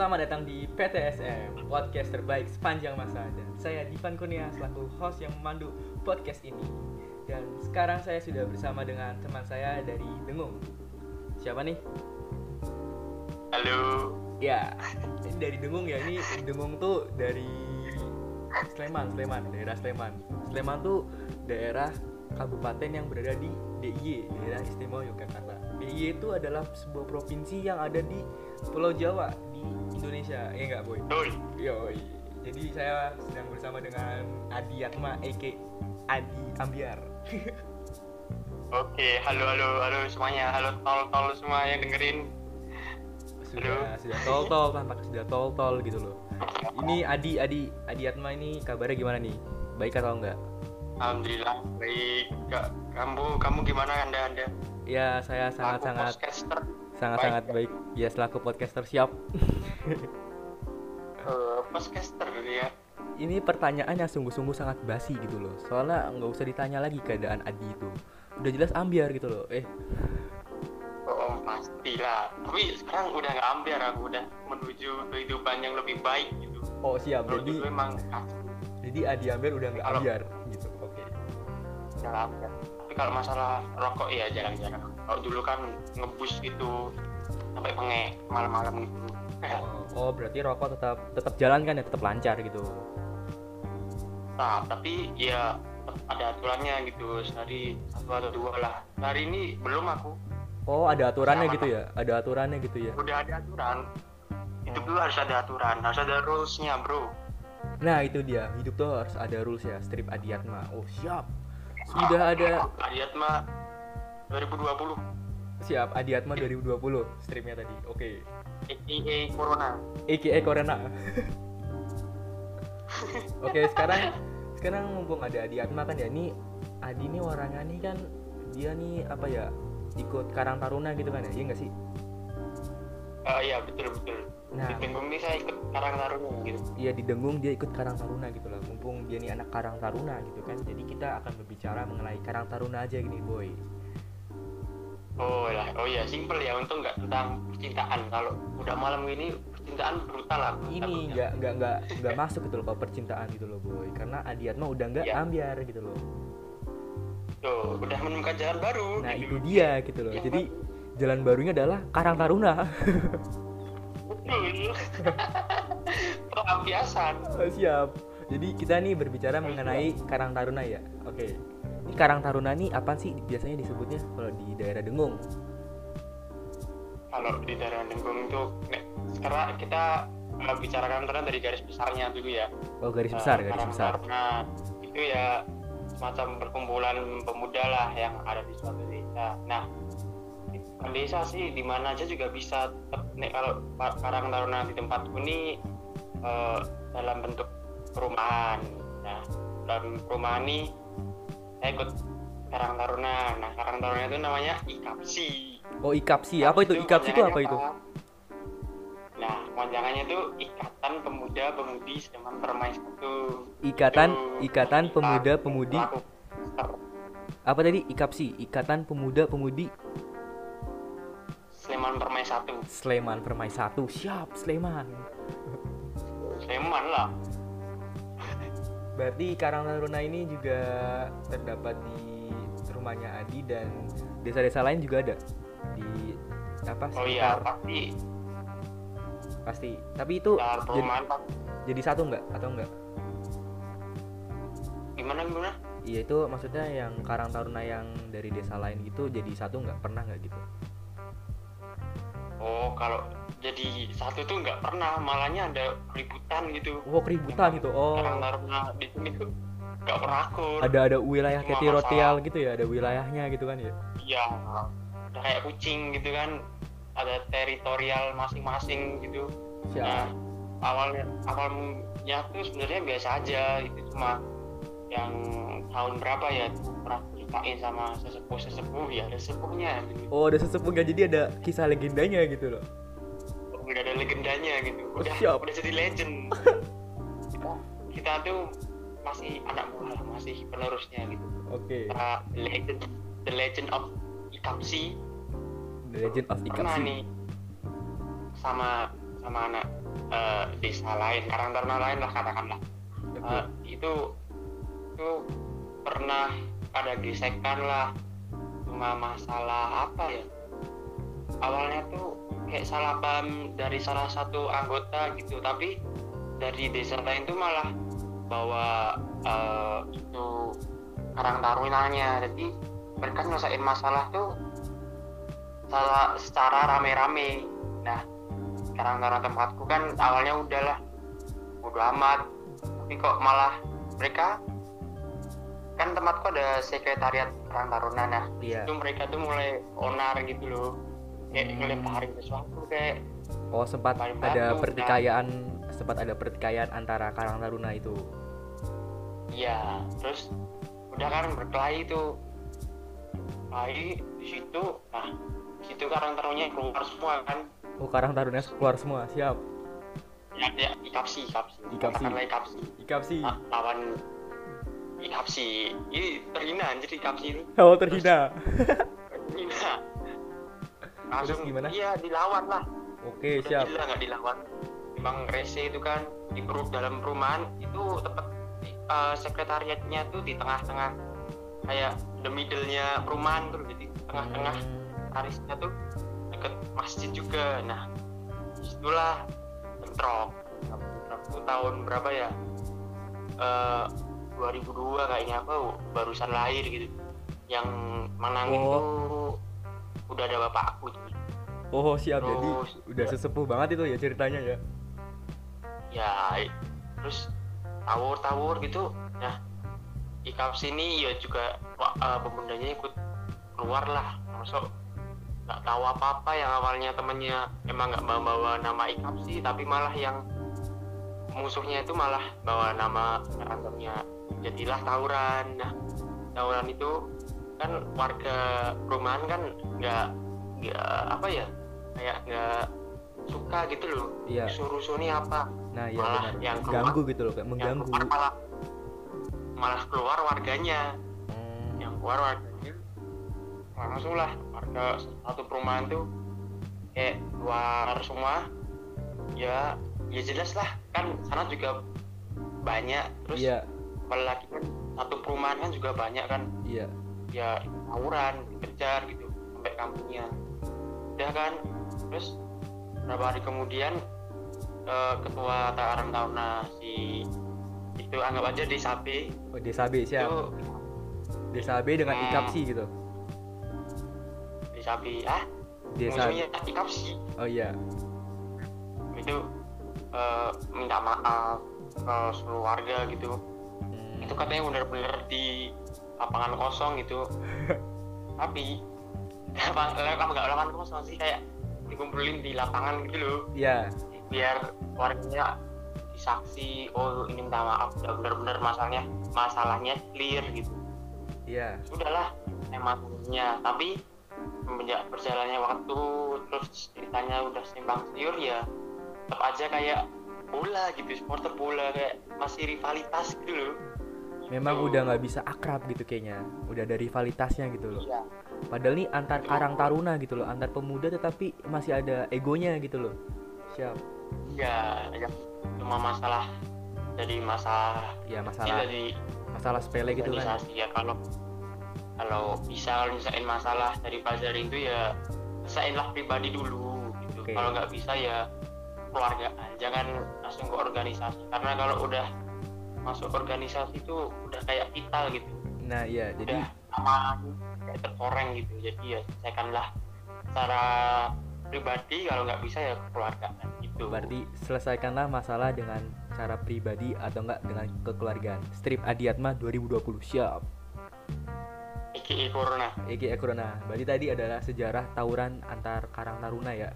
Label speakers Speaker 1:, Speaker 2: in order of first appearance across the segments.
Speaker 1: Selamat datang di PTSM, podcast terbaik sepanjang masa Dan saya Divan Kurnia selaku host yang memandu podcast ini. Dan sekarang saya sudah bersama dengan teman saya dari Dengung. Siapa nih?
Speaker 2: Halo.
Speaker 1: Ya, dari Dengung ya, ini Dengung tuh dari Sleman, Sleman, daerah Sleman. Sleman tuh daerah kabupaten yang berada di DIY, daerah istimewa Yogyakarta. DIY itu adalah sebuah provinsi yang ada di Pulau Jawa Indonesia, ya enggak boy?
Speaker 2: Doi.
Speaker 1: Yoi. Jadi saya sedang bersama dengan Adi Yatma, Eke Adi Ambiar.
Speaker 2: Oke, halo halo halo semuanya. Halo tol-tol semua yang dengerin.
Speaker 1: sudah sudah tol tol tampak sudah tol tol gitu loh. Ini Adi Adi Adi Yatma ini kabarnya gimana nih? Baik atau enggak?
Speaker 2: Alhamdulillah baik. Kamu kamu gimana Anda Anda?
Speaker 1: Ya saya sangat
Speaker 2: Aku
Speaker 1: sangat sangat sangat baik. Ya selaku podcaster siap.
Speaker 2: Eh, podcaster ya.
Speaker 1: Ini pertanyaan yang sungguh-sungguh sangat basi gitu loh. Soalnya nggak usah ditanya lagi keadaan Adi itu. Udah jelas ambiar gitu loh. Eh
Speaker 2: Oh, pastilah. Tapi sekarang udah nggak ambiar aku udah menuju kehidupan yang lebih baik gitu.
Speaker 1: oh siap. Jadi
Speaker 2: dulu emang ah,
Speaker 1: jadi Adi Ambiar udah nggak ambiar gitu. Oke.
Speaker 2: nggak ambiar. Tapi kalau masalah rokok ya jarang-jarang. Kalau dulu kan ngebus gitu sampai pengek malam-malam gitu.
Speaker 1: Oh, berarti rokok tetap tetap jalan kan ya, tetap lancar gitu.
Speaker 2: Nah, tapi ya ada aturannya gitu sehari satu atau dua lah hari ini belum aku
Speaker 1: Oh, ada aturannya
Speaker 2: Sama.
Speaker 1: gitu ya? Ada aturannya gitu ya.
Speaker 2: udah ada aturan hidup dulu harus ada aturan harus ada rulesnya bro
Speaker 1: Nah, itu dia. Hidup tuh harus ada rules ya, strip Adiatma. Oh, siap. Sudah ada
Speaker 2: lihat mah 2020
Speaker 1: siap Adiatma 2020 stripnya tadi. Oke.
Speaker 2: AKA Corona
Speaker 1: AKA Corona. Oke, sekarang sekarang mumpung ada Adiatma kan ya. Ini Adi nih orangnya nih kan dia nih apa ya? ikut Karang Taruna gitu kan ya? Iya nggak sih?
Speaker 2: Ah iya betul betul
Speaker 1: Nah,
Speaker 2: di Tenggung ini saya ikut Karang Taruna gitu
Speaker 1: Iya di Dengung dia ikut Karang Taruna gitu loh. Mumpung dia nih anak Karang Taruna gitu kan. Jadi kita akan berbicara mengenai Karang Taruna aja gini, boy.
Speaker 2: Oh lah oh iya simple ya untuk nggak tentang percintaan kalau udah malam ini percintaan brutal lah
Speaker 1: Ini nggak nggak nggak nggak masuk gitu loh kalau percintaan gitu loh, boy. Karena Adiatma udah nggak
Speaker 2: Iya.
Speaker 1: ambiar gitu loh.
Speaker 2: tuh udah menemukan jalan baru
Speaker 1: Nah
Speaker 2: gitu.
Speaker 1: itu dia gitu loh.
Speaker 2: Yang
Speaker 1: Jadi jalan barunya adalah Karang Taruna.
Speaker 2: betul pelampiasan
Speaker 1: Oh, Siap. Jadi kita nih berbicara mengenai Karang Taruna ya. Oke. Ini Karang Taruna nih apa sih biasanya disebutnya kalau di daerah Dengung?
Speaker 2: kalau di daerah Dengung itu nek, sekarang kita uh, bicarakan tentang dari garis besarnya dulu ya
Speaker 1: Oh garis besar,
Speaker 2: Eh,
Speaker 1: garis
Speaker 2: Karang
Speaker 1: besar.
Speaker 2: Taruna itu ya semacam perkumpulan pemuda lah yang ada di suatu desa nah desa sih di mana aja juga bisa nek kalau Karang Taruna di tempatku ini eh, dalam bentuk perumahan nah dalam perumahan ini saya ikut Karang Taruna. Nah Karang Taruna itu namanya IKAPSI.
Speaker 1: Oh ikapsi, apa itu? ikapsi itu apa itu?
Speaker 2: Nah, panjangannya itu Ikatan Pemuda Pemudi Sleman Permai satu.
Speaker 1: Ikatan
Speaker 2: Itu
Speaker 1: Ikatan Pemuda Pemudi. apa tadi? Ikapsi. Ikatan Pemuda Pemudi.
Speaker 2: Sleman Permai satu.
Speaker 1: Sleman Permai satu. Siap Sleman.
Speaker 2: Sleman lah.
Speaker 1: Berarti Karang Taruna ini juga terdapat di rumahnya Adi dan desa-desa lain juga ada? Di apa?
Speaker 2: Oh iya, pasti.
Speaker 1: Pasti. Tapi itu jadi, jadi satu nggak? Atau enggak
Speaker 2: Gimana gimana?
Speaker 1: iya itu maksudnya yang Karang Taruna yang dari desa lain gitu jadi satu nggak? Pernah nggak gitu?
Speaker 2: Oh, kalau jadi satu tuh nggak pernah, malahnya ada keributan gitu.
Speaker 1: oh keributan gitu oh
Speaker 2: Taruna di sini tuh nggak perakur.
Speaker 1: ada ada wilayah teritorial
Speaker 2: masalah-
Speaker 1: gitu ya ada wilayahnya gitu kan ya
Speaker 2: Iya, udah kayak kucing gitu kan. Ada teritorial masing-masing gitu.
Speaker 1: siap
Speaker 2: Nah, awalnya awalnya tuh sebenarnya biasa aja itu cuma yang tahun berapa ya pernah ceritain sama sesepuh sesepuh ya ada sepuhnya gitu.
Speaker 1: oh ada sesepuh nggak jadi ada kisah legendanya gitu loh
Speaker 2: udah ada legendanya gitu. Udah
Speaker 1: siap.
Speaker 2: udah jadi legend. Kita, kita tuh masih anak buah masih penerusnya gitu.
Speaker 1: Oke.
Speaker 2: Kita the legend the legend of Ikapsi.
Speaker 1: The Legend of
Speaker 2: pernah
Speaker 1: Ikapsi
Speaker 2: nih sama sama anak eh, desa lain Karang Taruna lain lah katakanlah. Eh, itu itu pernah ada gesekan lah cuma masalah apa ya? Awalnya tuh kayak salah paham dari salah satu anggota gitu. Tapi dari desa lain tuh malah bawa eh, itu karang tarunanya. Jadi mereka nyelesain masalah tuh salah secara rame-rame. Nah karang taruna tempatku kan awalnya udahlah bodo amat. Tapi kok malah mereka kan tempatku ada sekretariat karang taruna. Nah
Speaker 1: iya.
Speaker 2: itu mereka tuh mulai onar gitu loh kayak ngelemparin sesuatu kayak
Speaker 1: oh sempat
Speaker 2: paling
Speaker 1: ada
Speaker 2: batu,
Speaker 1: pertikaian sempat ada pertikaian antara Karang Taruna itu.
Speaker 2: Iya terus udah kan berkelahi tuh berkelahi di situ. Nah di situ karang tarunanya keluar semua kan?
Speaker 1: Oh Karang Taruna keluar semua siap.
Speaker 2: Ya ya ikapsi ikapsi.
Speaker 1: Ikapsi.
Speaker 2: katakanlah ikapsi.
Speaker 1: Ikapsi.
Speaker 2: Ah, lawan ikapsi. Ini terhina anjir ikapsi ini
Speaker 1: oh terhina.
Speaker 2: Terhina langsung
Speaker 1: gimana?
Speaker 2: iya dilawan lah.
Speaker 1: Oke
Speaker 2: udah
Speaker 1: siap.
Speaker 2: gila nggak dilawan? Memang rese itu kan di perut dalam perumahan itu tepat eh, sekretariatnya tuh di tengah-tengah kayak the middle-nya perumahan tuh jadi tengah-tengah
Speaker 1: Hmm,
Speaker 2: tarisnya tuh deket masjid juga. Nah di situlah bentrok. Tuh tahun berapa ya? Eh 2002 kayaknya aku barusan lahir gitu. Yang menangin
Speaker 1: Oh.
Speaker 2: tuh udah ada bapakku. gitu.
Speaker 1: Oh siap. Jadi
Speaker 2: Terus,
Speaker 1: udah sesepuh banget itu ya ceritanya ya?
Speaker 2: Ya terus tawur-tawur gitu nah ikap sini ya juga wah, eh, pemudanya ikut keluar lah. Masuk nggak tahu apa-apa yang awalnya temennya emang nggak bawa, nama ikap sih tapi malah yang musuhnya itu malah bawa nama kantornya jadilah tawuran. Nah tawuran itu kan warga perumahan kan nggak nggak apa ya kayak nggak suka gitu loh.
Speaker 1: Iya.
Speaker 2: Rusuh-rusuh ini apa?
Speaker 1: Nah iya
Speaker 2: malah
Speaker 1: benar.
Speaker 2: yang keluar-
Speaker 1: ganggu gitu loh kayak mengganggu.
Speaker 2: keluar malah malah keluar warganya.
Speaker 1: Hmm,
Speaker 2: yang keluar warganya langsung lah warga satu perumahan tuh kayak keluar semua. Ya ya jelas lah kan sana juga banyak. Terus
Speaker 1: iya.
Speaker 2: apalagi kan satu perumahan kan juga banyak kan.
Speaker 1: Iya.
Speaker 2: Ya tawuran dikejar gitu sampai kampungnya. Udah kan terus beberapa hari kemudian eh, ketua Takarang Tauna si itu anggap aja desa B.
Speaker 1: Oh, desa B siap.
Speaker 2: Itu
Speaker 1: desa B dengan
Speaker 2: Hmm.
Speaker 1: ikapsi gitu?
Speaker 2: Desa B. Ah?
Speaker 1: Desa
Speaker 2: musuhnya Ikapsi.
Speaker 1: Oh iya.
Speaker 2: Itu eh, minta maaf ke seluruh warga gitu.
Speaker 1: Hmm,
Speaker 2: itu katanya bener-bener di lapangan kosong gitu. Tapi lapang- kamu nggak lapangan kosong sih kayak dikumpulin di lapangan gitu loh.
Speaker 1: Iya.
Speaker 2: Biar warganya disaksi oh ini minta maaf udah bener-bener masalahnya masalahnya clear gitu.
Speaker 1: Iya.
Speaker 2: Sudahlah emangnya tapi semenjak berjalannya waktu terus ceritanya udah simpang siur ya tetap aja kayak bola gitu supporter bola kayak masih rivalitas gitu loh
Speaker 1: memang
Speaker 2: Tuh.
Speaker 1: udah nggak bisa akrab gitu kayaknya. Udah ada rivalitasnya gitu loh.
Speaker 2: Iya.
Speaker 1: Padahal nih antar karang taruna gitu loh antar pemuda tetapi masih ada egonya gitu loh. Siap.
Speaker 2: Iya ya, cuma masalah jadi masalah
Speaker 1: ya
Speaker 2: ya,
Speaker 1: masalah.
Speaker 2: jadi
Speaker 1: masalah sepele gitu kan
Speaker 2: organisasi ya kalau kalau bisa kalau nyelesain masalah dari bazar itu ya selesaiinlah pribadi dulu gitu.
Speaker 1: Oke.
Speaker 2: kalau nggak bisa ya keluarga jangan langsung ke organisasi. Karena kalau udah masuk organisasi itu udah kayak vital gitu.
Speaker 1: Nah iya jadi
Speaker 2: sama kayak terkoreng gitu. Jadi ya selesaikanlah secara pribadi kalau nggak bisa ya keluarga gitu.
Speaker 1: Berarti selesaikanlah masalah dengan cara pribadi atau enggak dengan kekeluargaan. Strip adiatma 2020 siap.
Speaker 2: IKI corona.
Speaker 1: Eki Corona. Berarti tadi adalah sejarah tawuran antar karang taruna ya?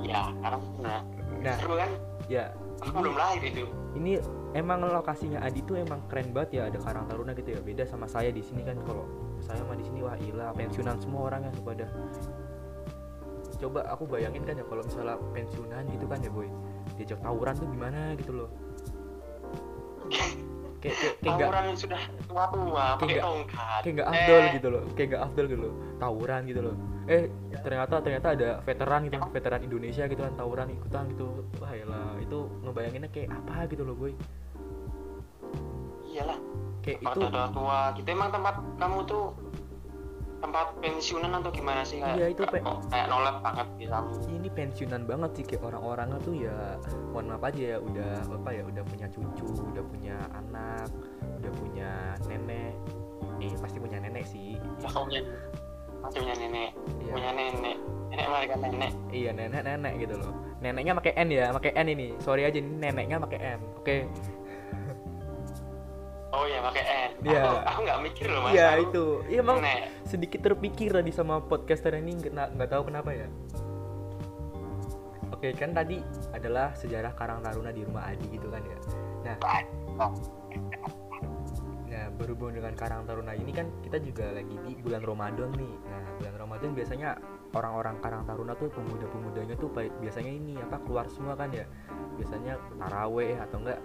Speaker 2: Ya karena nah,
Speaker 1: Nah.
Speaker 2: seru kan?
Speaker 1: ya
Speaker 2: aku belum lahir itu.
Speaker 1: ini emang lokasinya Adi tuh emang keren banget ya ada Karang Taruna gitu ya. Beda sama saya di sini kan kalau saya mah di sini wah gila pensiunan semua orang yang pada coba aku bayangin kan ya kalau misalnya pensiunan gitu kan ya boy. Diajak tawuran tuh gimana gitu loh kayak kayak kayak
Speaker 2: tawuran yang sudah tua-tua pakai
Speaker 1: nggak-
Speaker 2: tongkat.
Speaker 1: kayak nggak afdol
Speaker 2: Eh,
Speaker 1: gitu loh kayak nggak afdol gitu loh. Tawuran gitu loh. Eh ternyata ternyata ada veteran gitu veteran Indonesia gitu kan tawuran ikutan gitu. Wah lah itu ngebayanginnya kayak apa gitu loh boy.
Speaker 2: Iyalah.
Speaker 1: Kayak
Speaker 2: tempat
Speaker 1: itu
Speaker 2: tua tua. Gitu emang tempat kamu tuh tempat pensiunan atau gimana sih kayak
Speaker 1: Iya, itu pe-
Speaker 2: oh, kayak nolep banget gitu
Speaker 1: ini pensiunan banget sih kayak orang-orangnya tuh ya mohon maaf aja ya udah apa ya udah punya cucu udah punya anak udah punya nenek. Eh pasti punya nenek sih.
Speaker 2: Ya punya masih punya nenek.
Speaker 1: Iya.
Speaker 2: punya nenek. Nenek mereka nenek.
Speaker 1: Iya nenek nenek gitu loh. Neneknya pakai n ya pakai n ini. Sorry aja ini neneknya pakai n. Oke
Speaker 2: oh ya pakai n
Speaker 1: Iya.
Speaker 2: aku, aku nggak mikir loh mas.
Speaker 1: Iya itu. Iya emang
Speaker 2: nenek
Speaker 1: sedikit terpikir tadi sama podcaster ini nggak nggak tahu kenapa ya. Oke kan tadi adalah sejarah Karang Taruna di rumah Adi gitu kan ya. Nah nah berhubung dengan Karang Taruna ini kan kita juga lagi di bulan Ramadan nih. Nah bulan Ramadan biasanya orang-orang Karang Taruna tuh pemuda-pemudanya tuh baik- biasanya ini apa keluar semua kan ya. Biasanya taraweh atau enggak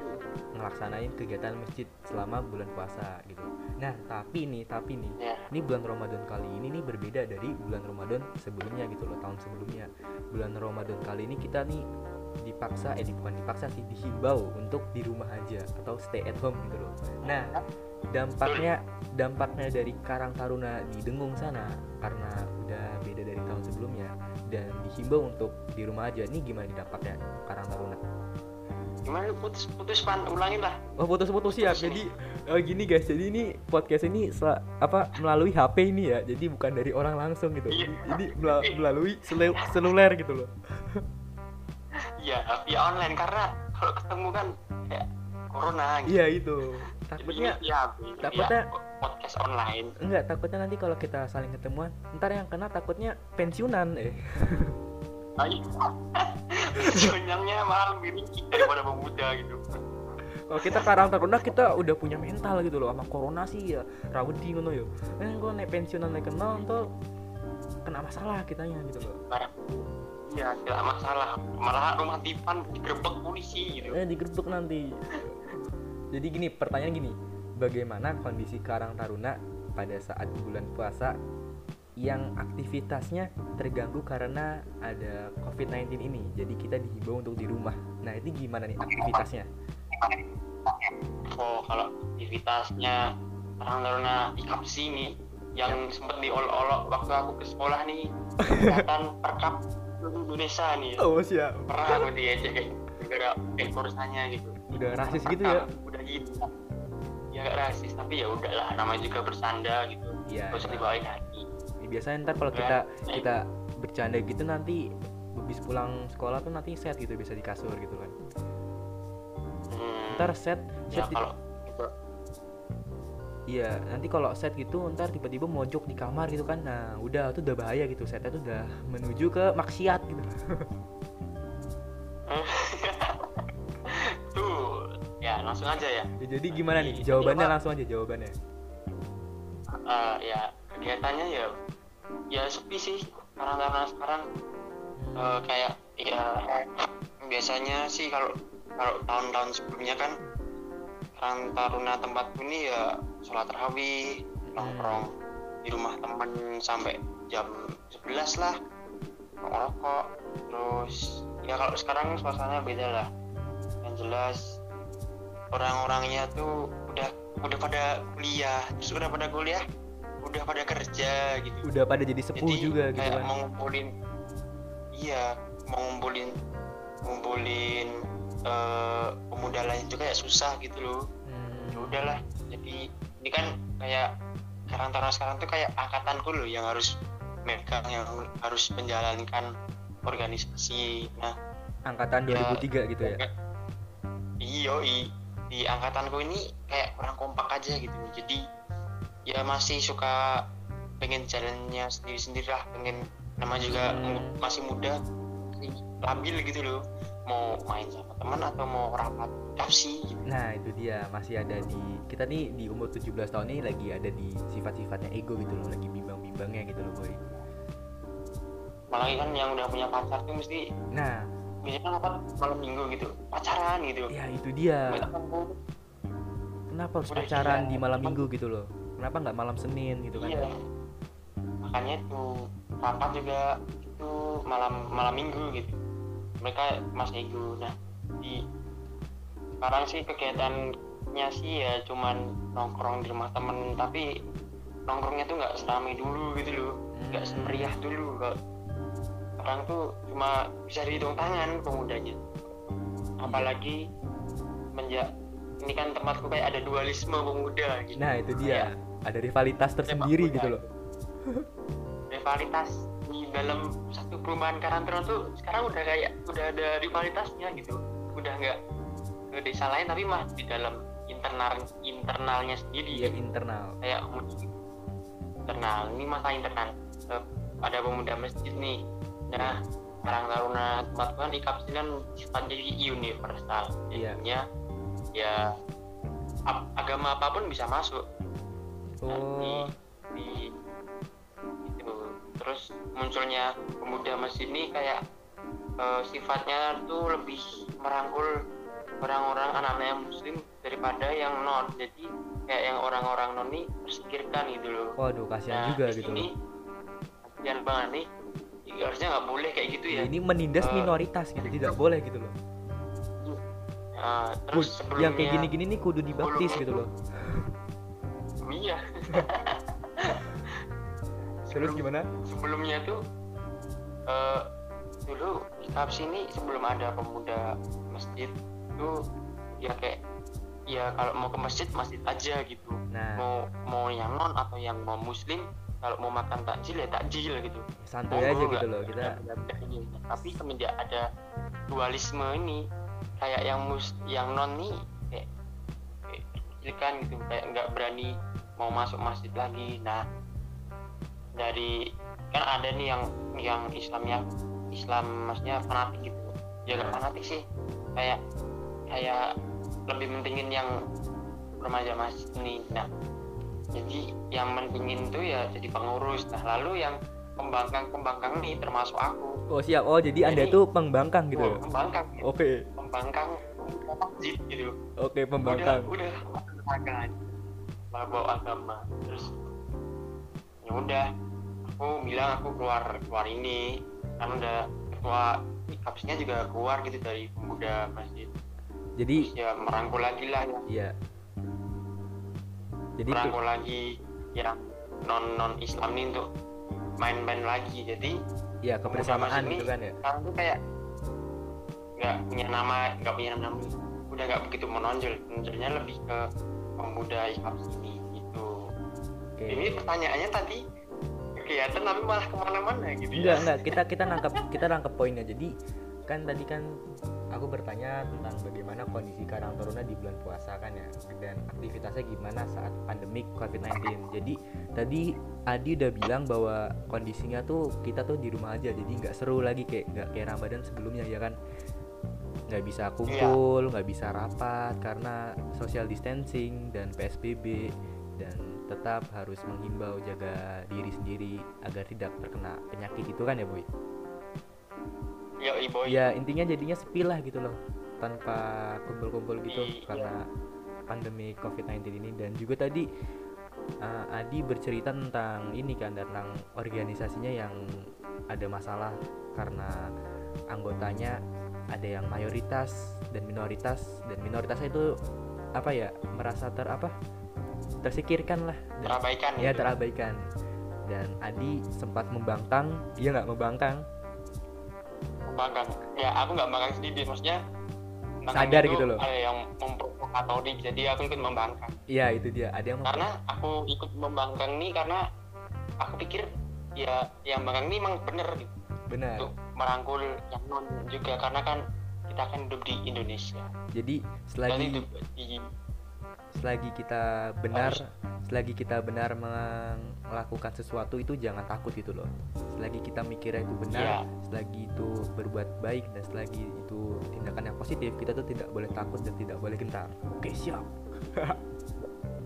Speaker 1: ngelaksanain kegiatan masjid selama bulan puasa gitu. Nah tapi nih tapi nih
Speaker 2: ya.
Speaker 1: ini bulan Ramadan kali ini nih berbeda dari bulan Ramadan sebelumnya gitu loh tahun sebelumnya. Bulan Ramadan kali ini kita nih dipaksa eh bukan dipaksa sih dihimbau untuk di rumah aja atau stay at home gitu loh nah dampaknya dampaknya dari Karang Taruna di Dengung sana karena udah beda dari tahun sebelumnya dan dihimbau untuk di rumah aja nih gimana dampaknya Karang Taruna
Speaker 2: gimana putus putus pan ulangin lah
Speaker 1: Oh putus-putus ya. Jadi eh, gini guys, jadi ini podcast ini sel- apa melalui HP ini ya. Jadi bukan dari orang langsung gitu.
Speaker 2: Iya.
Speaker 1: Jadi, jadi mela- melalui selu- seluler gitu loh.
Speaker 2: iya via online karena kalau ketemu kan kayak corona gitu
Speaker 1: Iya itu.
Speaker 2: Jadi
Speaker 1: Takutnya
Speaker 2: ini ya
Speaker 1: takutnya-
Speaker 2: podcast online
Speaker 1: enggak, takutnya nanti kalau kita saling ketemuan, ntar yang kena takutnya pensiunan eh.
Speaker 2: ayo Jonyangnya malah lebih ringkih daripada pemuda gitu
Speaker 1: Kalau kita karang taruna kita udah punya mental gitu loh sama corona sih ya. Rawedi ngono yo. Eh gua naik pensiunan naik kenal tuh kena masalah kitanya gitu loh.
Speaker 2: barang iya tidak masalah. Malah rumah Tipan digerebek polisi gitu.
Speaker 1: Eh digerebek nanti. Jadi gini pertanyaan gini. Bagaimana kondisi Karang Taruna pada saat bulan puasa yang aktivitasnya terganggu karena ada COVID-19 ini? Jadi kita dihimbau untuk di rumah. Nah itu gimana nih aktivitasnya?
Speaker 2: Oh kalau aktivitasnya orang Taruna ikap sini yang sempet diolok-olok waktu aku ke sekolah nih kelihatan perkap Indonesia nih.
Speaker 1: Oh siap.
Speaker 2: Pernah aku diajak kayak gara ekorsanya gitu.
Speaker 1: Udah rasis gitu ya?
Speaker 2: udah gitu. Ya gak rasis tapi ya udahlah namanya juga bersanda gitu.
Speaker 1: Iya
Speaker 2: gak usah dibawain hati.
Speaker 1: Ini biasanya ntar kalau kita kita bercanda gitu nanti habis pulang sekolah tuh nanti set gitu bisa di kasur gitu kan.
Speaker 2: Hmm,
Speaker 1: ntar set
Speaker 2: ya
Speaker 1: set di-
Speaker 2: kalau
Speaker 1: Iya, nanti kalau set gitu ntar tiba-tiba mojok di kamar gitu kan. Nah, udah itu udah bahaya gitu. Setnya tuh udah menuju ke maksiat gitu.
Speaker 2: tuh ya langsung aja ya
Speaker 1: Ya, jadi gimana nih? Jawabannya langsung aja jawabannya.
Speaker 2: Eh, ya kegiatannya ya ya sepi sih karena karena sekarang eh, kayak ya biasanya sih kalau kalau tahun-tahun sebelumnya kan Karang Taruna tempat ini ya sholat tarawih nongkrong di rumah temen sampai jam 11 lah ngerokok. Terus ya kalau sekarang suasananya beda lah. Yang jelas orang-orangnya tuh udah udah pada kuliah. Terus udah pada kuliah udah pada kerja gitu.
Speaker 1: Udah pada jadi sepuh
Speaker 2: jadi
Speaker 1: juga gitu
Speaker 2: kayak
Speaker 1: kan.
Speaker 2: mau ngumpulin iya mau ngumpulin ngumpulin eh, pemuda lain juga ya susah gitu loh. Ya
Speaker 1: Hmm.
Speaker 2: udahlah. Jadi ini kan kayak karantara sekarang tuh kayak angkatanku loh yang harus megang yang harus menjalankan organisasi. Nah
Speaker 1: Angkatan 2003 gitu ya.
Speaker 2: iyo di angkatanku ini kayak kurang kompak aja gitu. Jadi ya masih suka pengen jalannya sendiri-sendiri lah. Pengen nama juga
Speaker 1: Hmm.
Speaker 2: masih muda labil gitu loh mau main sama teman atau mau rapat kapsi gitu.
Speaker 1: Nah, itu dia. Masih ada di kita nih di umur 17 tahun ini lagi ada di sifat-sifatnya ego gitu loh, lagi bimbang-bimbangnya gitu loh, boy.
Speaker 2: apalagi kan yang udah punya pacar tuh mesti
Speaker 1: Nah,
Speaker 2: biasanya apa? Malam minggu gitu. Pacaran gitu.
Speaker 1: Ya itu dia.
Speaker 2: Kan,
Speaker 1: kenapa harus
Speaker 2: Udah
Speaker 1: pacaran
Speaker 2: gila.
Speaker 1: di malam minggu gitu loh? Kenapa nggak malam senin gitu kan?
Speaker 2: Iya. Makanya itu rapat juga itu malam malam minggu gitu mereka masih ego. Nah di sekarang sih kegiatannya sih ya cuman nongkrong di rumah temen tapi nongkrongnya tuh nggak seramai dulu gitu loh. Nggak
Speaker 1: Hmm.
Speaker 2: semeriah dulu kok sekarang tuh cuma bisa dihitung tangan pemudanya. Apalagi menjak ini kan tempatku kayak ada dualisme pemuda gitu.
Speaker 1: Nah itu dia.
Speaker 2: Kayak
Speaker 1: ada rivalitas tersendiri gitu loh.
Speaker 2: Rivalitas di dalam satu perumahan Karantron tuh sekarang udah kayak udah ada rivalitasnya gitu. Udah nggak ke desa lain tapi mah di dalam internal internalnya sendiri.
Speaker 1: Iya internal.
Speaker 2: Kayak internal ini masalah internal. Ada pemuda masjid nih. Nah Karang Taruna tempat kan IKAPSI kan sifatnya universal.
Speaker 1: Iya.
Speaker 2: jadinya ya ap- agama apa pun bisa masuk.
Speaker 1: Oh.
Speaker 2: Itu terus munculnya pemuda masjid ini kayak eh, sifatnya tuh lebih merangkul orang-orang anak-anak yang muslim daripada yang non. Jadi kayak yang orang-orang non ini tersikirkan gitu loh.
Speaker 1: Waduh kasihan
Speaker 2: Nah,
Speaker 1: juga gitu loh
Speaker 2: kasihan banget nih. Ya, harusnya nggak boleh kayak gitu ya.
Speaker 1: Ini menindas
Speaker 2: Eh,
Speaker 1: minoritas gitu. tidak boleh gitu loh. Bud,
Speaker 2: terus
Speaker 1: yang kayak gini-gini nih kudu dibaptis gitu loh.
Speaker 2: Iya
Speaker 1: terus
Speaker 2: Sebelum-
Speaker 1: gimana?
Speaker 2: sebelumnya tuh eh dulu di Kaps ini sebelum ada pemuda masjid tuh ya kayak ya kalau mau ke masjid masjid aja gitu.
Speaker 1: Nah.
Speaker 2: Mau mau yang non atau yang mau muslim kalau mau makan takjil ya takjil gitu.
Speaker 1: Santuy aja
Speaker 2: Monggo,
Speaker 1: gitu loh kita.
Speaker 2: tapi semenjak ada dualisme ini kayak yang mus yang non nih kayak kayak kecilkan gitu. Kayak nggak berani mau masuk masjid lagi. Nah dari kan ada nih yang yang Islamnya Islam maksudnya fanatik gitu. Ya nggak
Speaker 1: Nah.
Speaker 2: fanatik sih. Kayak kayak lebih mentingin yang remaja masjid ini. Nah jadi yang mentingin tuh ya jadi pengurus. Nah lalu yang pembangkang pembangkang nih termasuk aku.
Speaker 1: Oh siap. Oh jadi anda
Speaker 2: Jadi-
Speaker 1: tuh pembangkang gitu
Speaker 2: Gua
Speaker 1: loh
Speaker 2: pembangkang gitu.
Speaker 1: oke.
Speaker 2: Pembangkang masjid gitu.
Speaker 1: Oke
Speaker 2: udah
Speaker 1: pembangkang.
Speaker 2: udah. Bawa bawa agama. Terus ya udah aku bilang aku keluar keluar ini. Kan udah ketua kapsnya juga keluar gitu dari pemuda masjid.
Speaker 1: Jadi
Speaker 2: Terus ya merangkul lagi lah ya.
Speaker 1: Iya. Jadi
Speaker 2: merangkul lagi yang non non Islam ini untuk main-main lagi. Jadi
Speaker 1: ya kebersamaan gitu
Speaker 2: ini
Speaker 1: kan ya?
Speaker 2: sekarang tuh kayak nggak punya nama nggak punya nama. Udah nggak begitu menonjol. Menonjolnya lebih ke pemuda Islam sini
Speaker 1: oke.
Speaker 2: Ini pertanyaannya tadi kegiatan tapi malah ke mana-mana gitu
Speaker 1: enggak
Speaker 2: ya.
Speaker 1: Enggak kita kita nangkep kita nangkep poinnya. Jadi kan tadi kan aku bertanya tentang bagaimana kondisi Karang Taruna di bulan puasa kan ya dan aktivitasnya gimana saat pandemik COVID-19 jadi tadi Adi udah bilang bahwa kondisinya tuh kita tuh di rumah aja jadi nggak seru lagi kayak nggak kayak Ramadan sebelumnya ya kan? Nggak bisa kumpul nggak bisa rapat karena social distancing dan PSBB tetap harus menghimbau jaga diri sendiri agar tidak terkena penyakit itu kan ya boy?
Speaker 2: Ya ibu
Speaker 1: ya intinya jadinya sepi lah gitu loh tanpa kumpul-kumpul gitu
Speaker 2: Iya.
Speaker 1: karena pandemi COVID-19 ini. Dan juga tadi uh, Adi bercerita tentang ini kan tentang organisasinya yang ada masalah karena anggotanya ada yang mayoritas dan minoritas. Dan minoritasnya itu apa ya merasa ter apa tersikirkan lah dan
Speaker 2: terabaikan
Speaker 1: ya
Speaker 2: gitu.
Speaker 1: terabaikan. Dan Adi sempat membangkang dia nggak membangkang.
Speaker 2: Membangkang. Ya aku nggak membangkang sendiri maksudnya
Speaker 1: Sadar
Speaker 2: itu
Speaker 1: gitu loh.
Speaker 2: ada yang memprovokatorik jadi aku ikut membangkang.
Speaker 1: Iya itu dia. Ada yang
Speaker 2: karena aku ikut membangkang nih karena aku pikir ya yang bangkang ini emang bener gitu.
Speaker 1: Benar
Speaker 2: untuk merangkul yang non juga karena kan kita kan hidup di Indonesia.
Speaker 1: Jadi selagi
Speaker 2: hidup di
Speaker 1: selagi kita benar
Speaker 2: Harus.
Speaker 1: selagi kita benar melakukan sesuatu itu jangan takut gitu loh selagi kita mikirnya itu benar
Speaker 2: Iya.
Speaker 1: selagi itu berbuat baik dan selagi itu tindakan yang positif kita tuh tidak boleh takut dan tidak boleh gentar oke siap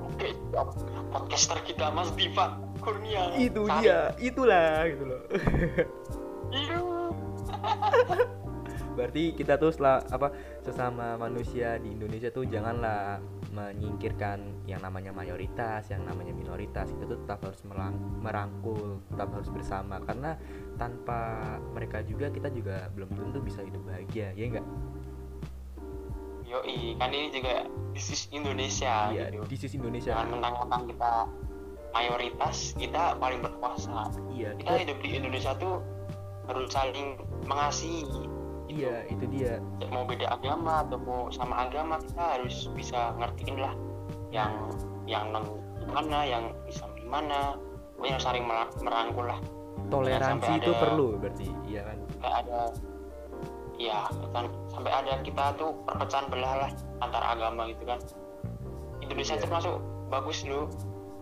Speaker 2: oke siap. podcaster kita Mas Diva Kurnia
Speaker 1: itu
Speaker 2: Sari.
Speaker 1: dia itulah gitu loh
Speaker 2: Iya.
Speaker 1: berarti kita tuh setelah apa sesama manusia di Indonesia tuh janganlah menyingkirkan yang namanya mayoritas yang namanya minoritas kita tuh tetap harus merang, merangkul tetap harus bersama karena tanpa mereka juga kita juga belum tentu bisa hidup bahagia ya enggak
Speaker 2: Yoi, kan ini juga this is Indonesia
Speaker 1: iya
Speaker 2: gitu.
Speaker 1: this is Indonesia
Speaker 2: Jangan mentang-mentang kita mayoritas, kita paling berkuasa.
Speaker 1: iya
Speaker 2: Kita
Speaker 1: kita
Speaker 2: hidup di Indonesia tuh harus saling mengasihi.
Speaker 1: Iya itu dia
Speaker 2: Mau beda agama atau mau sama agama kita harus bisa ngertiin lah yang yang non mana, yang Islam di mana. Pokoknya saling mer- merangkul lah.
Speaker 1: toleransi itu
Speaker 2: ada-
Speaker 1: perlu berarti iya kan
Speaker 2: Kayak ada ya kan sampai ada kita tuh perpecahan belah lah antar agama gitu kan Indonesia
Speaker 1: Iya.
Speaker 2: termasuk bagus loh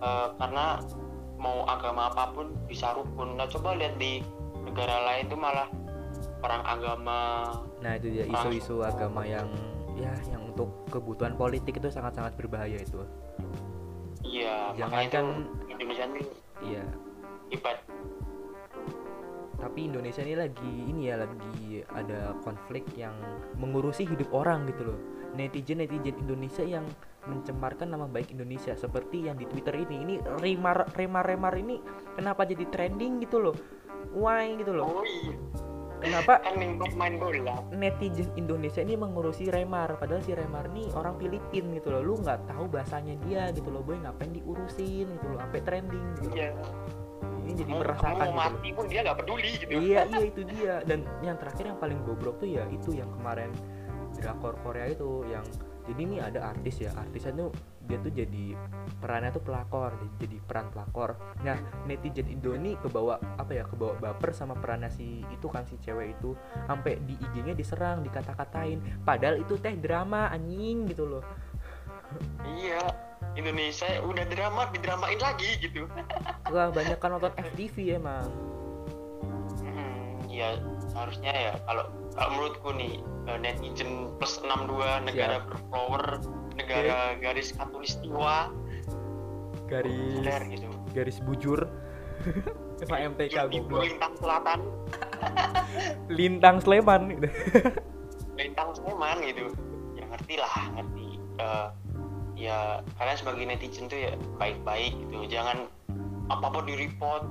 Speaker 2: eh, karena mau agama apa pun bisa rukun nah coba lihat di negara lain tuh malah perang agama
Speaker 1: Nah itu dia isu-isu agama yang ya yang untuk kebutuhan politik itu sangat-sangat berbahaya itu.
Speaker 2: iya
Speaker 1: Jangan kan-
Speaker 2: Indonesia ini
Speaker 1: Iya.
Speaker 2: hebat
Speaker 1: Tapi Indonesia ini lagi ini ya lagi ada konflik yang mengurusi hidup orang gitu loh. Netizen netizen Indonesia yang mencemarkan nama baik Indonesia seperti yang di Twitter ini. Ini remar remar remar ini kenapa jadi trending gitu loh? Why gitu loh?
Speaker 2: oh iya
Speaker 1: Kenapa
Speaker 2: kan main bola
Speaker 1: netizen Indonesia ini mengurusi Remar. Padahal si Remar nih orang Filipin gitu loh. Lu nggak tahu bahasanya dia gitu loh boy. Ngapain diurusin gitu loh sampai trending gitu
Speaker 2: iya.
Speaker 1: Ini jadi
Speaker 2: mau,
Speaker 1: meresahkan
Speaker 2: kamu mau
Speaker 1: gitu
Speaker 2: mati pun dia nggak peduli gitu.
Speaker 1: Iya iya itu dia. Dan yang terakhir yang paling bobrok tuh ya itu yang kemarin drakor Korea itu yang jadi ini ada artis ya. Artisnya tuh dia tuh jadi perannya tuh pelakor jadi- jadi peran pelakor. Nah netizen Indo ini kebawa apa ya kebawa baper sama perannya si itu kan si cewek itu. Sampai di IG-nya diserang dikata-katain. Padahal itu teh drama anjing gitu loh.
Speaker 2: Iya Indonesia udah drama didramain lagi gitu.
Speaker 1: Wah banyak kan nonton FTV emang.
Speaker 2: Hmm, ya seharusnya ya. Kalau kalau menurutku nih eh, netizen plus 62 negara berflower negara garis katulistiwa.
Speaker 1: Garis
Speaker 2: sadar gitu.
Speaker 1: garis bujur. Sama MTK goblok.
Speaker 2: lintang selatan.
Speaker 1: Lintang Sleman. Gitu.
Speaker 2: lintang Sleman gitu. Ya ngerti lah ngerti. Eh, ya kalian sebagai netizen tuh ya baik-baik gitu. Jangan apa pun di report.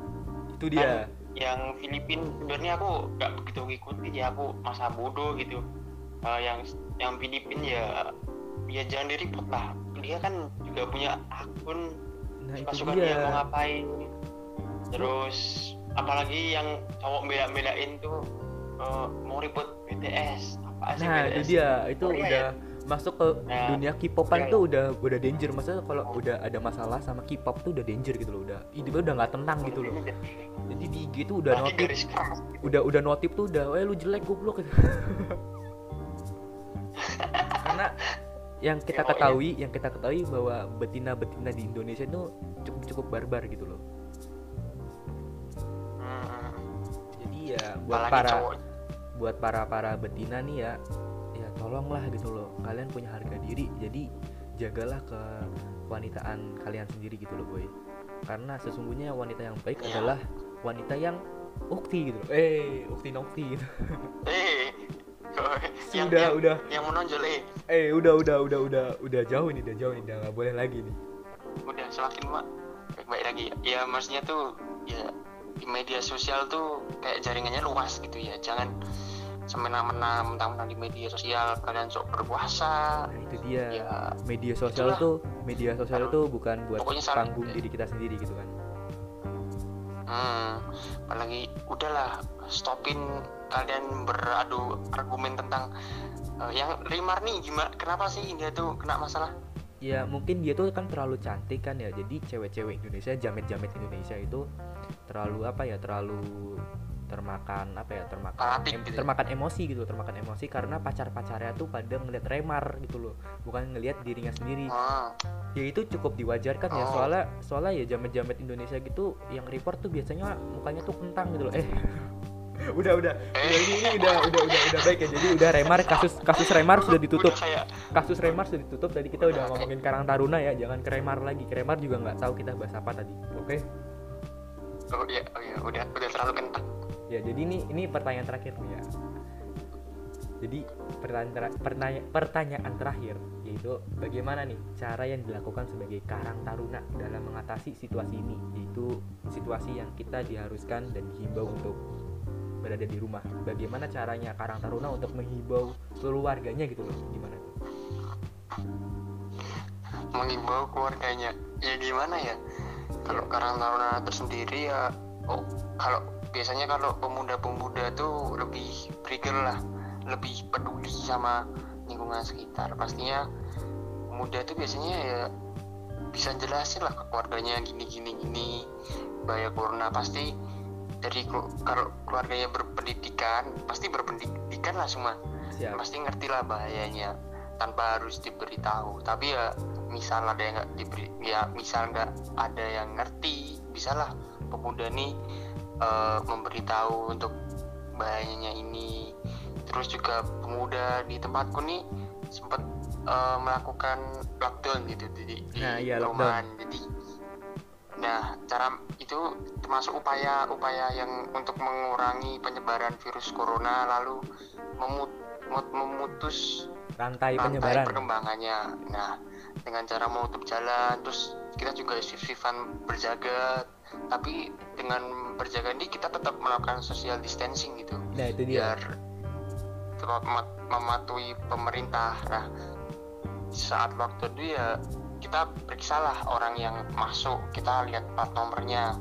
Speaker 1: Itu dia.
Speaker 2: Yang Filipin sebenarnya aku nggak begitu ngikutin ya. Aku masa bodoh gitu. Eh, yang yang Filipin ya ya jangan di report lah. Dia kan juga punya akun
Speaker 1: nah itu
Speaker 2: suka-suka dia. mau
Speaker 1: dia
Speaker 2: ngapain terus apalagi yang cowok bela-belain tuh eh, mau ribut BTS. Apa sih
Speaker 1: nah
Speaker 2: BTS?
Speaker 1: itu dia. Itu
Speaker 2: Korea
Speaker 1: udah
Speaker 2: ya?
Speaker 1: masuk ke
Speaker 2: Nah,
Speaker 1: dunia K-popan tuh udah udah danger. Maksudnya kalau udah ada masalah sama K-pop tuh udah danger gitu loh. Udah hidupnya udah nggak tenang gitu loh. Jadi di IG tuh udah notif
Speaker 2: keras
Speaker 1: udah udah notif tuh udah eh lu jelek goblok. Gitu karena yang kita
Speaker 2: Ya,
Speaker 1: ketahui yang kita ketahui bahwa betina-betina di Indonesia itu cukup cukup barbar gitu loh.
Speaker 2: Hmm,
Speaker 1: jadi ya buat
Speaker 2: apalagi
Speaker 1: para
Speaker 2: cowok.
Speaker 1: buat para para betina nih ya ya tolonglah gitu loh. Kalian punya harga diri jadi jagalah ke wanitaan kalian sendiri gitu loh boy. Karena sesungguhnya wanita yang baik
Speaker 2: Iya.
Speaker 1: adalah wanita yang ukti gitu loh. Eh ukti nokti gitu.
Speaker 2: Eh yang,
Speaker 1: sudah
Speaker 2: yang,
Speaker 1: udah.
Speaker 2: yang menonjol eh.
Speaker 1: Eh udah udah udah udah udah jauh nih udah jauh nih udah nggak boleh lagi nih
Speaker 2: udah semakin mak baik-baik lagi. Ya. ya maksudnya tuh ya di media sosial tuh kayak jaringannya luas gitu ya. Jangan semena-mena mentang-mentang di media sosial kalian sok berkuasa.
Speaker 1: Nah itu dia.
Speaker 2: Ya
Speaker 1: media sosial
Speaker 2: itulah.
Speaker 1: tuh media sosial itu bukan buat
Speaker 2: Pokoknya
Speaker 1: panggung diri kita sendiri gitu kan.
Speaker 2: Hmm, apalagi udahlah stopin kalian beradu argumen tentang eh, yang Rimar nih gimana kenapa sih dia tuh kena masalah
Speaker 1: ya mungkin dia tuh kan terlalu cantik kan ya jadi cewek-cewek Indonesia jamet-jamet Indonesia itu terlalu apa ya terlalu termakan apa ya termakan em-
Speaker 2: gitu ya?
Speaker 1: termakan emosi gitu termakan emosi karena pacar-pacarnya tuh pada ngeliat remar gitu loh bukan ngelihat dirinya sendiri
Speaker 2: hmm,
Speaker 1: ya itu cukup diwajarkan ya
Speaker 2: Oh.
Speaker 1: soalnya soalnya ya jamet-jamet Indonesia gitu yang report tuh biasanya mukanya tuh kentang gitu loh eh udah udah. Udah ini, ini udah udah udah udah baik ya. Jadi udah remar kasus kasus remar sudah ditutup. Kasus remar sudah ditutup. Tadi kita udah ngomongin Karang Taruna ya. Jangan ke remar lagi. Ke remar juga nggak tahu kita bahas apa tadi. Oke?
Speaker 2: Oh ya oh ya udah udah terlalu kentang
Speaker 1: ya jadi ini ini pertanyaan terakhir nih ya. Jadi pertanyaan pertanyaan, pertanyaan terakhir yaitu bagaimana nih cara yang dilakukan sebagai karang taruna dalam mengatasi situasi ini? Yaitu situasi yang kita diharuskan dan dihimbau untuk berada di rumah. Bagaimana caranya karang taruna untuk menghimbau seluruh warganya gitu loh? Gimana tuh?
Speaker 2: Mengimbau keluarganya? Ya gimana ya? Kalau Karang Taruna tersendiri ya oh kalau biasanya kalau pemuda-pemuda tuh lebih trigger lah lebih peduli sama lingkungan sekitar. Pastinya pemuda tuh biasanya ya bisa jelasin lah ke keluarganya gini gini gini bahaya corona pasti dari kelu- kalau keluarganya berpendidikan pasti berpendidikan lah semua.
Speaker 1: Siap.
Speaker 2: Pasti ngerti lah bahayanya tanpa harus diberitahu. Tapi ya misal ada yang nggak diberi ya misal nggak ada yang ngerti bisalah pemuda nih eh, memberitahu untuk bahayanya ini. Terus juga pemuda di tempatku nih sempat eh, melakukan lockdown gitu di, di
Speaker 1: Nah, iya,
Speaker 2: perumahan. jadi nah cara itu termasuk upaya upaya yang untuk mengurangi penyebaran virus corona lalu memut- mem- memutus
Speaker 1: rantai
Speaker 2: rantai
Speaker 1: penyebaran
Speaker 2: perkembangannya. Nah, dengan cara menutup jalan, terus kita juga shift-shiftan berjaga. Tapi dengan berjaga ini kita tetap melakukan social distancing gitu,
Speaker 1: nah itu dia
Speaker 2: biar tetap mematuhi pemerintah. Nah, saat waktu itu ya kita periksalah orang yang masuk, kita lihat plat nomornya.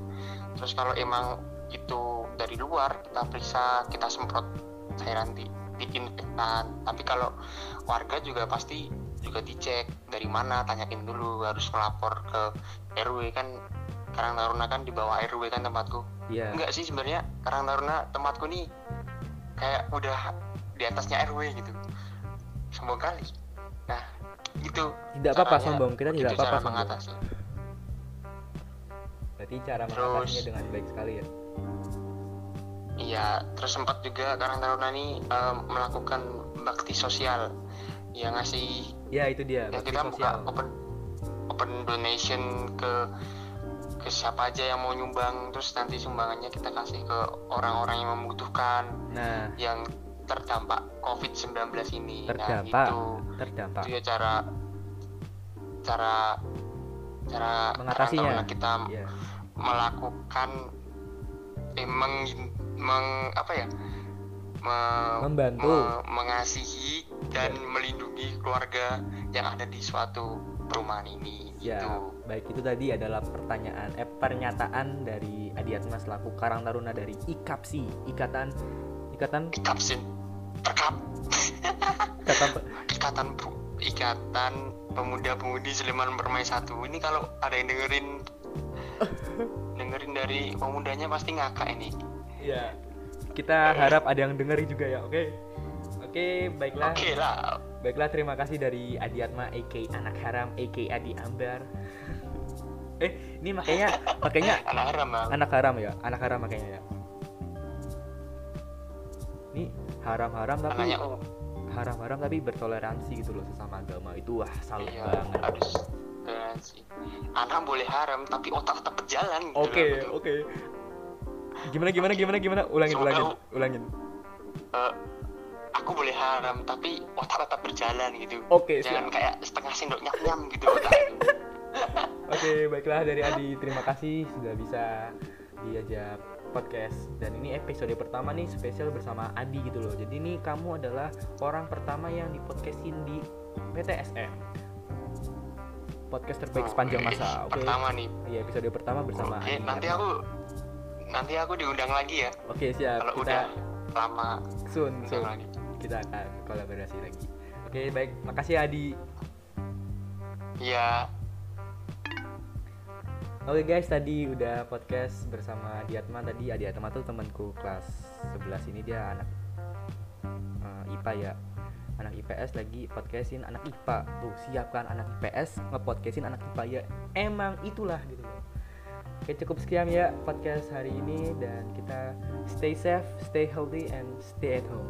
Speaker 2: Terus kalau emang itu dari luar, kita periksa, kita semprot cairan di disinfektan. Tapi kalau warga juga pasti juga dicek dari mana, tanyain dulu, harus melapor ke RW kan. Karang Taruna kan di bawah RW kan tempatku.
Speaker 1: iya
Speaker 2: Enggak sih sebenarnya Karang Taruna tempatku nih kayak udah di atasnya RW gitu. Sombong kali. Nah, itu
Speaker 1: tidak apa-apa
Speaker 2: caranya,
Speaker 1: sombong. Kita tidak apa-apa
Speaker 2: mengatasi.
Speaker 1: berarti cara
Speaker 2: Terus-
Speaker 1: mengatasinya dengan baik sekali ya?
Speaker 2: Iya, terus sempat juga Karang Taruna ini eh, melakukan bakti sosial. Yang ngasih
Speaker 1: ya itu dia
Speaker 2: ya
Speaker 1: bakti
Speaker 2: kita buka open open donation ke ke siapa aja yang mau nyumbang. Terus nanti sumbangannya kita kasih ke orang-orang yang membutuhkan
Speaker 1: nah.
Speaker 2: yang terdampak COVID-19 ini.
Speaker 1: terdampak
Speaker 2: Nah, itu
Speaker 1: terdampak.
Speaker 2: itu ya cara cara cara
Speaker 1: Mengatasinya.
Speaker 2: Taruna kita
Speaker 1: ya
Speaker 2: melakukan eh, meng, meng- apa ya? Me-
Speaker 1: Membantu.
Speaker 2: me- mengasihi dan melindungi keluarga yang ada di suatu perumahan ini
Speaker 1: Ya,
Speaker 2: gitu.
Speaker 1: Baik itu tadi adalah pertanyaan eh pernyataan dari Adiatma selaku Karang Taruna dari IKAPSI, Ikatan Ikatan?
Speaker 2: Ikapsin perkap.
Speaker 1: Ikatan
Speaker 2: ikatan ikatan pemuda-pemudi Sleman Permai satu ini kalau ada yang dengerin dengerin dari pemudanya pasti ngakak ini
Speaker 1: ya. Kita harap ada yang dengar juga ya, oke? Oke, baiklah.
Speaker 2: oke lah
Speaker 1: Baiklah, terima kasih dari Adiatma AK Anak Haram AK Adi Ambar. eh, ini makanya makanya
Speaker 2: anak haram Bang.
Speaker 1: anak haram ya, anak haram makanya ya. Ini haram-haram tapi
Speaker 2: anaknya oh
Speaker 1: haram-haram tapi bertoleransi gitu loh sesama agama. Itu wah salut
Speaker 2: iya
Speaker 1: banget.
Speaker 2: harus toleransi anak boleh haram tapi otak tetap berjalan gitu
Speaker 1: oke
Speaker 2: loh.
Speaker 1: oke. Gimana gimana gimana gimana? Ulangin
Speaker 2: Semoga-
Speaker 1: ulangin ulangin.
Speaker 2: Eh, aku boleh haram tapi otak tetap berjalan gitu.
Speaker 1: Oke,
Speaker 2: jangan
Speaker 1: siap.
Speaker 2: kayak setengah sendok nyam nyam gitu otak
Speaker 1: oke baiklah dari Adi. Terima kasih sudah bisa diajak podcast. Dan ini episode pertama nih spesial bersama Adi gitu loh. Jadi ini kamu adalah orang pertama yang di podcastin di PTSM podcast terbaik sepanjang masa. Oke.
Speaker 2: pertama nih.
Speaker 1: Iya episode pertama bersama
Speaker 2: oke
Speaker 1: Adi
Speaker 2: nanti aku nanti aku diundang lagi ya.
Speaker 1: Oke siap.
Speaker 2: Kalau
Speaker 1: kita
Speaker 2: udah lama
Speaker 1: soon soon.
Speaker 2: lagi.
Speaker 1: Kita akan kolaborasi lagi. Oke baik. Makasih Adi.
Speaker 2: Iya
Speaker 1: Oke guys, tadi udah podcast bersama Diatma tadi. Adiatma tuh temanku kelas 11 ini dia anak eh, IPA ya. Anak IPS lagi podcastin anak IPA. Tuh, siap kan anak IPS ngepodcastin anak IPA ya. Emang itulah gitu loh. Oke, cukup sekian ya podcast hari ini dan kita stay safe, stay healthy and stay at home.